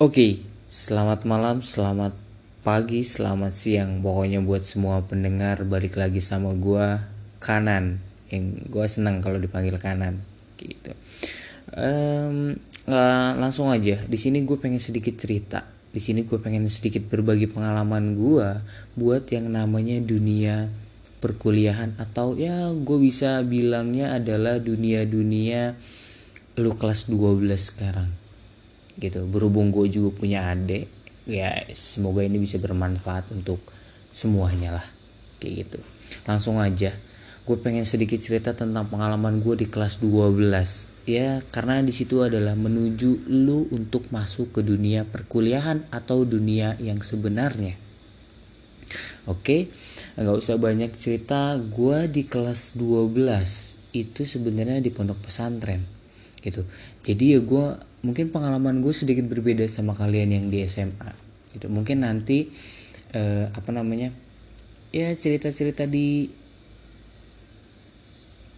Oke, selamat malam, selamat pagi, selamat siang. Pokoknya buat semua pendengar balik lagi sama gua Kanan. Yang gua senang kalau dipanggil Kanan, gitu. Em, nggak langsung aja. Di sini gue pengen sedikit cerita. Di sini gue pengen sedikit berbagi pengalaman gua buat yang namanya dunia perkuliahan atau ya gue bisa bilangnya adalah dunia-dunia lu kelas 12 sekarang gitu. Berhubung gue juga punya adik ya semoga ini bisa bermanfaat untuk semuanya lah kayak gitu. Langsung aja gue pengen sedikit cerita tentang pengalaman gue di kelas 12 ya karena di situ adalah menuju lu untuk masuk ke dunia perkuliahan atau dunia yang sebenarnya. Oke nggak usah banyak cerita gue di kelas 12 itu sebenarnya di pondok pesantren gitu. Jadi ya gue mungkin pengalaman gue sedikit berbeda sama kalian yang di SMA gitu. Mungkin nanti eh, apa namanya ya cerita-cerita di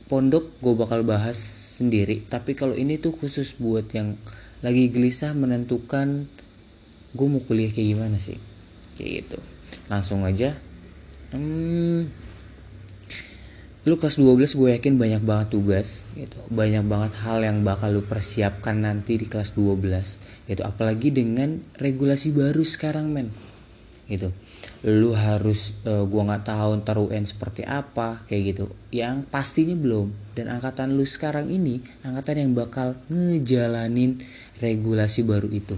pondok gue bakal bahas sendiri. Tapi kalau ini tuh khusus buat yang lagi gelisah menentukan gue mau kuliah kayak gimana sih kayak gitu. Langsung aja hmm, lu kelas 12 gue yakin banyak banget tugas gitu. Banyak banget hal yang bakal lu persiapkan nanti di kelas 12 gitu. Apalagi dengan regulasi baru sekarang men. Gitu. Lu harus uh, gua nggak tahu ntar UN seperti apa kayak gitu. Yang pastinya belum. Dan angkatan lu sekarang ini angkatan yang bakal ngejalanin regulasi baru itu.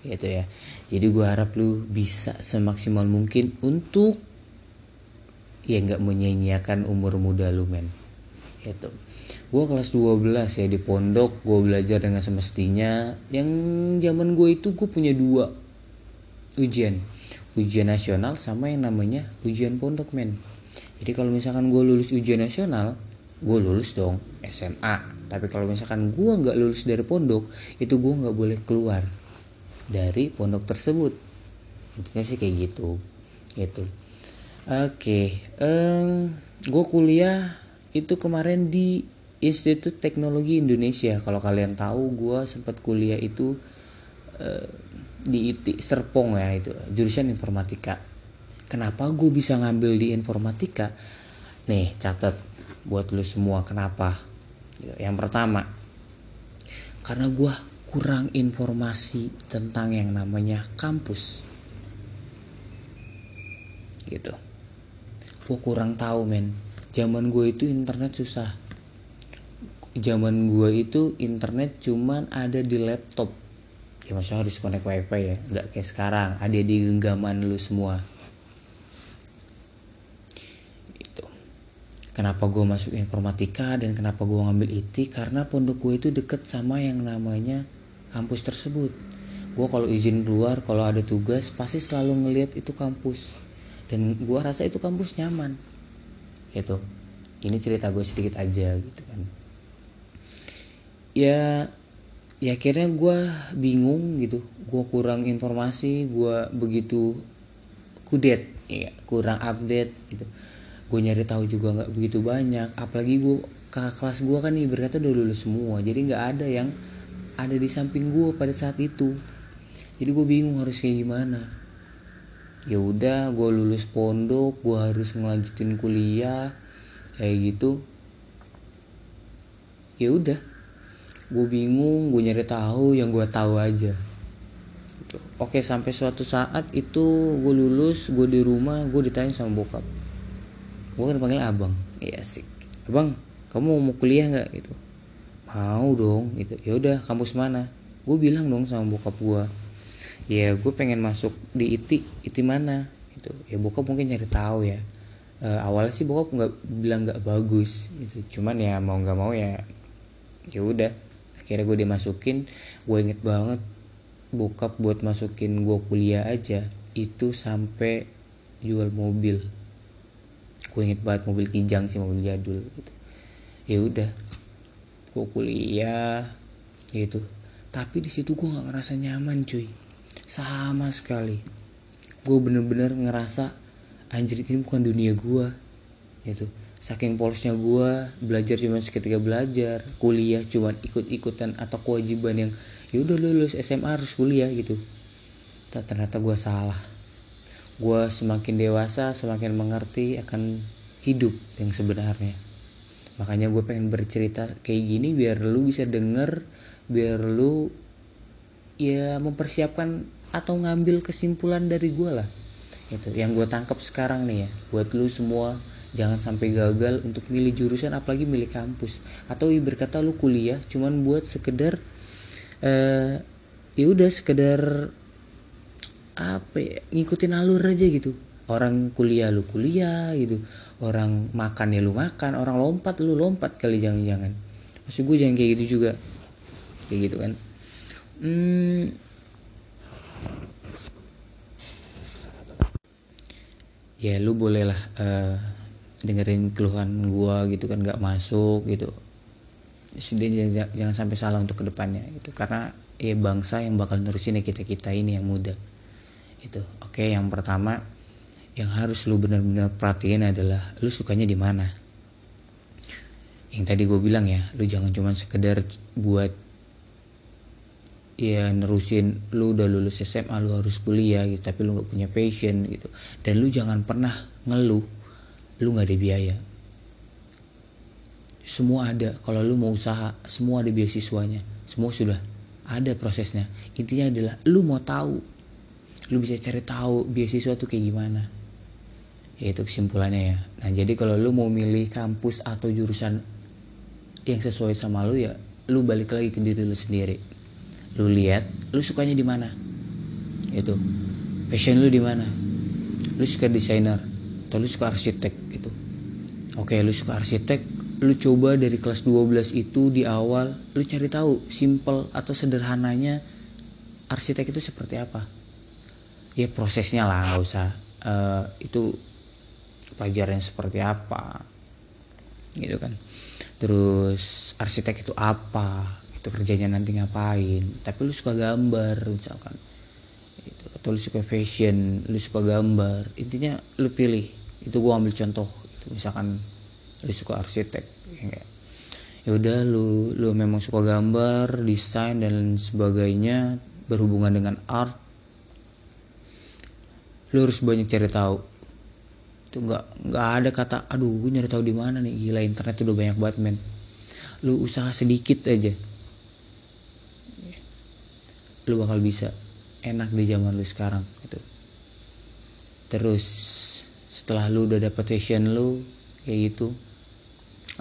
Gitu ya. Jadi gua harap lu bisa semaksimal mungkin untuk ya nggak menyanyiakan umur muda lu men. Itu gue kelas 12 ya di pondok gue belajar dengan semestinya. Yang zaman gue itu gue punya dua. Ujian. Ujian nasional sama yang namanya ujian pondok men. Jadi kalau misalkan gue lulus ujian nasional gue lulus dong SMA tapi kalau misalkan gue nggak lulus dari pondok itu gue nggak boleh keluar dari pondok tersebut. Intinya sih kayak gitu. Gitu Oke, um, gue kuliah itu kemarin di Institut Teknologi Indonesia. Kalau kalian tahu, gue sempat kuliah itu uh, di IT Serpong ya itu jurusan informatika. Kenapa gue bisa ngambil di informatika? Nih catat buat lu semua kenapa? Yang pertama, karena gue kurang informasi tentang yang namanya kampus. Gitu gue kurang tahu men. Zaman gue itu internet susah. Zaman gue itu internet cuman ada di laptop. Ya masa harus connect wifi ya nggak kayak sekarang. Ada di genggaman lu semua. Itu kenapa gue masuk informatika dan kenapa gue ngambil IT karena pondok gue itu deket sama yang namanya kampus tersebut. Gue kalau izin keluar kalau ada tugas pasti selalu ngelihat itu kampus dan gue rasa itu kampus nyaman. Itu ini cerita gue sedikit aja gitu kan. Ya ya akhirnya gue bingung gitu. Gue kurang informasi gue begitu kudet ya kurang update gitu. Gue nyari tahu juga nggak begitu banyak. Apalagi gue kakak kelas gue kan nih berkata udah lulus semua. Jadi nggak ada yang ada di samping gue pada saat itu. Jadi gue bingung harus kayak gimana ya udah gue lulus pondok gue harus ngelanjutin kuliah kayak gitu. Ya udah gue bingung gue nyari tahu yang gue tahu aja. Oke sampai suatu saat itu gue lulus gue di rumah gue ditanya sama bokap. Gue kan panggil abang. Iya sih abang kamu mau kuliah nggak? Gitu. Mau dong gitu. Ya udah kampus mana? Gue bilang dong sama bokap gue ya gue pengen masuk di IT IT mana? Gitu. Ya bokap mungkin nyari tahu ya. E, awalnya sih bokap nggak bilang nggak bagus gitu. Cuman ya mau nggak mau ya ya udah. Akhirnya gue dimasukin. Gue inget banget bokap buat masukin gue kuliah aja itu sampai jual mobil. Gue inget banget mobil kijang sih mobil jadul gitu. Ya udah gue kuliah gitu. Tapi di situ gue nggak ngerasa nyaman cuy sama sekali. Gue bener-bener ngerasa anjir ini bukan dunia gue gitu. Saking polosnya gue belajar cuma seketika belajar kuliah cuma ikut-ikutan atau kewajiban yang ya udah lulus SMA harus kuliah gitu. Ternyata gue salah. Gue semakin dewasa semakin mengerti akan hidup yang sebenarnya. Makanya gue pengen bercerita kayak gini biar lu bisa denger biar lu ya mempersiapkan atau ngambil kesimpulan dari gue lah. Itu yang gue tangkap sekarang nih ya buat lu semua jangan sampai gagal untuk milih jurusan apalagi milih kampus. Atau berkata lu kuliah cuman buat sekedar uh, ya udah sekedar apa ya, ngikutin alur aja gitu. Orang kuliah lu kuliah gitu orang makan ya lu makan orang lompat lu lompat kali jangan-jangan. Maksud gue jangan kayak gitu juga. Kayak gitu kan. Hmm, ya lu boleh lah uh, dengerin keluhan gua gitu kan nggak masuk gitu. Jangan, jangan sampai salah untuk ke depannya itu karena ya bangsa yang bakal nerusin ya kita kita ini yang muda. Itu oke yang pertama yang harus lu benar-benar perhatiin adalah lu sukanya di mana. Yang tadi gue bilang ya lu jangan cuma sekedar buat ya nerusin lu udah lulus SMA lu harus kuliah gitu tapi lu nggak punya passion gitu. Dan lu jangan pernah ngeluh lu nggak ada biaya. Semua ada kalau lu mau usaha semua ada beasiswanya semua sudah ada prosesnya. Intinya adalah lu mau tahu lu bisa cari tahu beasiswa tuh kayak gimana. Ya itu kesimpulannya ya. Nah jadi kalau lu mau milih kampus atau jurusan yang sesuai sama lu ya lu balik lagi ke diri lu sendiri lu lihat lu sukanya di mana? Itu passion lu di mana? Lu suka desainer atau lu suka arsitek? Gitu. Oke lu suka arsitek lu coba dari kelas 12 itu di awal lu cari tahu simple atau sederhananya arsitek itu seperti apa. Ya prosesnya lah nggak usah uh, itu pelajaran seperti apa. Gitu kan. Terus arsitek itu apa itu kerjanya nanti ngapain. Tapi lu suka gambar misalkan. Itu atau lu suka fashion lu suka gambar. Intinya lu pilih. Itu gua ambil contoh. Itu misalkan lu suka arsitek ya ya udah lu lu memang suka gambar desain dan sebagainya berhubungan dengan art. Lu harus banyak cari tahu. Itu nggak nggak ada kata aduh gue nyari tahu di mana nih. Gila internet udah banyak banget men. Lu usaha sedikit aja lu bakal bisa enak di zaman lu sekarang gitu. Terus setelah lu udah dapet passion lu kayak gitu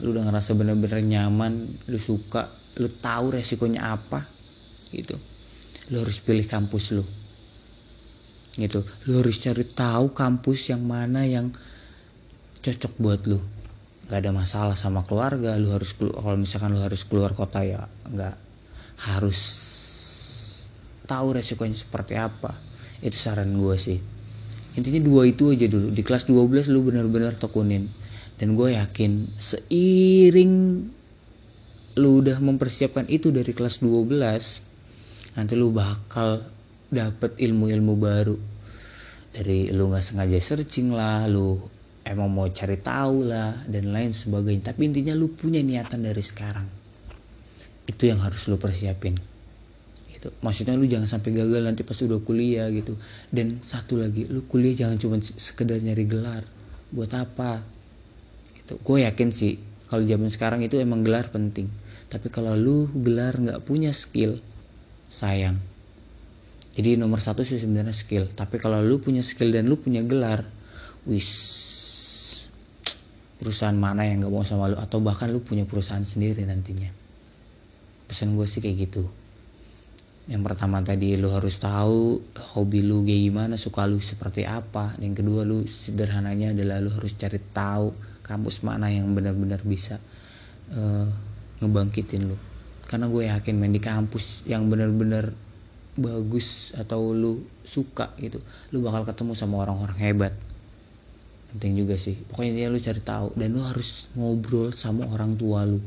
lu udah ngerasa bener-bener nyaman lu suka lu tahu resikonya apa gitu. Lu harus pilih kampus lu gitu. Lu harus cari tahu kampus yang mana yang cocok buat lu. Nggak ada masalah sama keluarga lu harus kalau misalkan lu harus keluar kota ya nggak harus tahu resikonya seperti apa. Itu saran gue sih. Intinya dua itu aja dulu. Di kelas 12 lu benar-benar tekunin. Dan gue yakin seiring lu udah mempersiapkan itu dari kelas 12 nanti lu bakal dapet ilmu-ilmu baru. Dari lu nggak sengaja searching lah lu emang mau cari tahu lah dan lain sebagainya. Tapi intinya lu punya niatan dari sekarang. Itu yang harus lu persiapin gitu. Maksudnya lu jangan sampai gagal nanti pas udah kuliah gitu. Dan satu lagi lu kuliah jangan cuma sekedar nyari gelar. Buat apa? Gitu. Gue yakin sih kalau zaman sekarang itu emang gelar penting. Tapi kalau lu gelar nggak punya skill sayang. Jadi nomor satu sih sebenarnya skill. Tapi kalau lu punya skill dan lu punya gelar wis perusahaan mana yang nggak mau sama lu? Atau bahkan lu punya perusahaan sendiri nantinya? Pesan gue sih kayak gitu yang pertama tadi lu harus tahu hobi lu kayak gimana suka lu seperti apa. Yang kedua lu sederhananya adalah lu harus cari tahu kampus mana yang benar-benar bisa uh, ngebangkitin lu. Karena gue yakin main di kampus yang benar-benar bagus atau lu suka gitu lu bakal ketemu sama orang-orang hebat. Penting juga sih. Pokoknya dia lu cari tahu dan lu harus ngobrol sama orang tua lu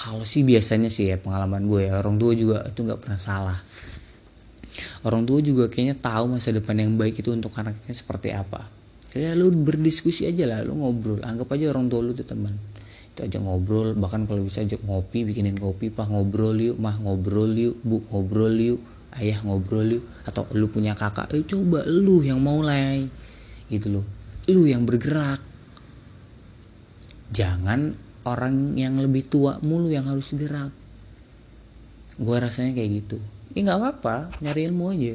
kalau sih biasanya sih ya pengalaman gue ya orang tua juga itu nggak pernah salah. Orang tua juga kayaknya tahu masa depan yang baik itu untuk anaknya seperti apa. Ya lu berdiskusi aja lah lu ngobrol anggap aja orang tua lu itu teman. Itu aja ngobrol bahkan kalau bisa ajak ngopi bikinin kopi pak ngobrol yuk mah ngobrol yuk bu ngobrol yuk ayah ngobrol yuk atau lu punya kakak eh coba lu yang mulai gitu loh. Lu yang bergerak. Jangan orang yang lebih tua mulu yang harus gerak gue rasanya kayak gitu. Ya nggak apa-apa nyari ilmu aja.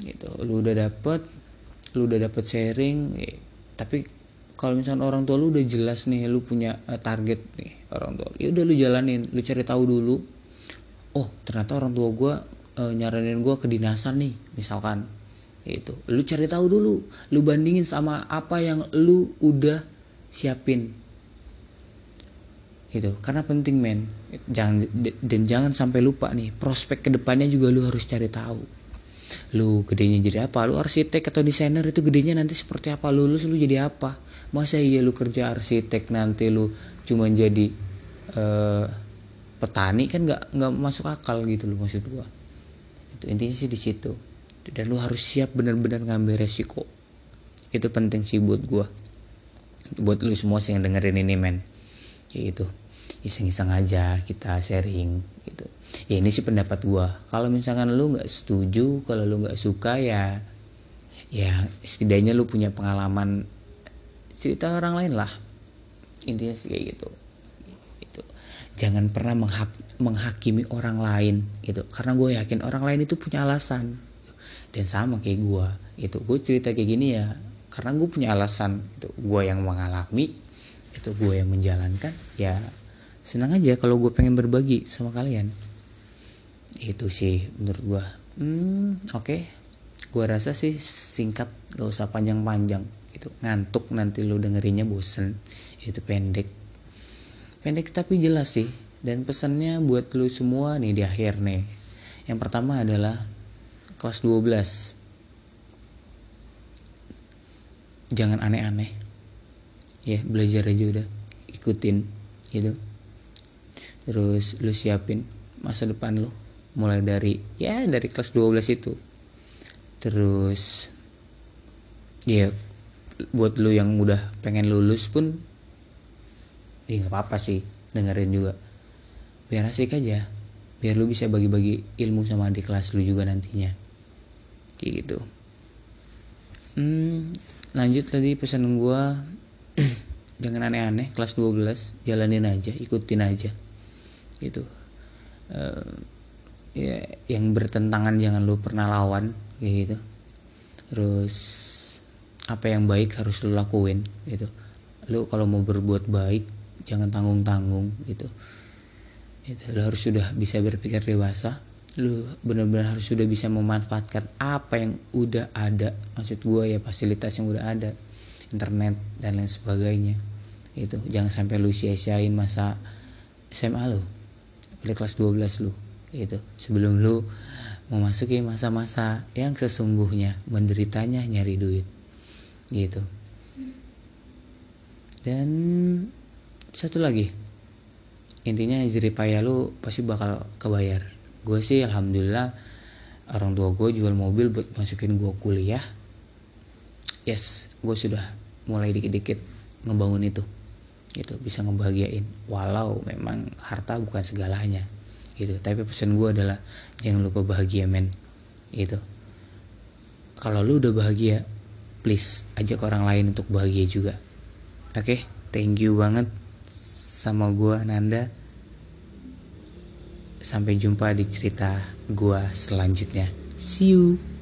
Gitu. Lu udah dapet lu udah dapet sharing ya. tapi kalau misalnya orang tua lu udah jelas nih lu punya uh, target nih orang tua ya udah lu jalanin lu cari tahu dulu. Oh ternyata orang tua gue uh, nyaranin gue kedinasan nih misalkan. Itu lu cari tahu dulu. Lu bandingin sama apa yang lu udah siapin itu karena penting men. Jangan dan jangan sampai lupa nih prospek ke depannya juga lu harus cari tahu. Lu gedenya jadi apa? Lu arsitek atau desainer itu gedenya nanti seperti apa? Lulus lu jadi apa? Masa iya lu kerja arsitek nanti lu cuma jadi uh, petani? Kan nggak nggak masuk akal gitu loh maksud gua. Itu intinya sih di situ. Dan lu harus siap benar-benar ngambil resiko. Itu penting sih buat gua. Buat lu semua sih yang dengerin ini men. Kayak gitu iseng-iseng aja kita sharing gitu. Ya ini sih pendapat gua. Kalau misalkan lu nggak setuju kalau lu nggak suka ya ya setidaknya lu punya pengalaman cerita orang lain lah. Intinya sih kayak gitu. Itu jangan pernah menghak menghakimi orang lain gitu. Karena gue yakin orang lain itu punya alasan. Dan sama kayak gue itu gue cerita kayak gini ya karena gue punya alasan itu gue yang mengalami itu gue yang menjalankan ya senang aja kalau gue pengen berbagi sama kalian. Itu sih menurut gue hmm, oke. Okay. gue rasa sih singkat gak usah panjang-panjang itu ngantuk nanti lu dengerinnya bosen. Itu pendek. Pendek tapi jelas sih. Dan pesannya buat lu semua nih di akhir nih. Yang pertama adalah kelas 12 jangan aneh-aneh. Ya belajar aja udah. Ikutin gitu terus lu siapin masa depan lu. Mulai dari ya dari kelas 12 itu. Terus ya buat lu yang udah pengen lulus pun ya nggak apa-apa sih dengerin juga. Biar asik aja. Biar lu bisa bagi-bagi ilmu sama adik kelas lu juga nantinya. Kayak gitu. Hmm, lanjut tadi pesan gua jangan aneh-aneh kelas 12 jalanin aja ikutin aja gitu. Uh, ya yang bertentangan jangan lu pernah lawan kayak gitu. Terus apa yang baik harus lu lakuin gitu. Lu kalau mau berbuat baik jangan tanggung tanggung gitu itu lu harus sudah bisa berpikir dewasa. Lu benar-benar harus sudah bisa memanfaatkan apa yang udah ada. Maksud gue ya fasilitas yang udah ada. Internet dan lain sebagainya. Itu jangan sampai lu sia-siain masa SMA lu pada kelas 12 lu itu sebelum lu memasuki masa-masa yang sesungguhnya menderitanya nyari duit gitu. Dan satu lagi intinya jeripaya lu pasti bakal kebayar. Gue sih alhamdulillah orang tua gue jual mobil buat masukin gue kuliah. Yes gue sudah mulai dikit-dikit ngebangun itu gitu bisa ngebahagiain. Walau memang harta bukan segalanya gitu. Tapi pesan gue adalah jangan lupa bahagia men gitu. Kalau lu udah bahagia please ajak orang lain untuk bahagia juga. Oke? Okay? thank you banget sama gue Nanda. Sampai jumpa di cerita gue selanjutnya. See you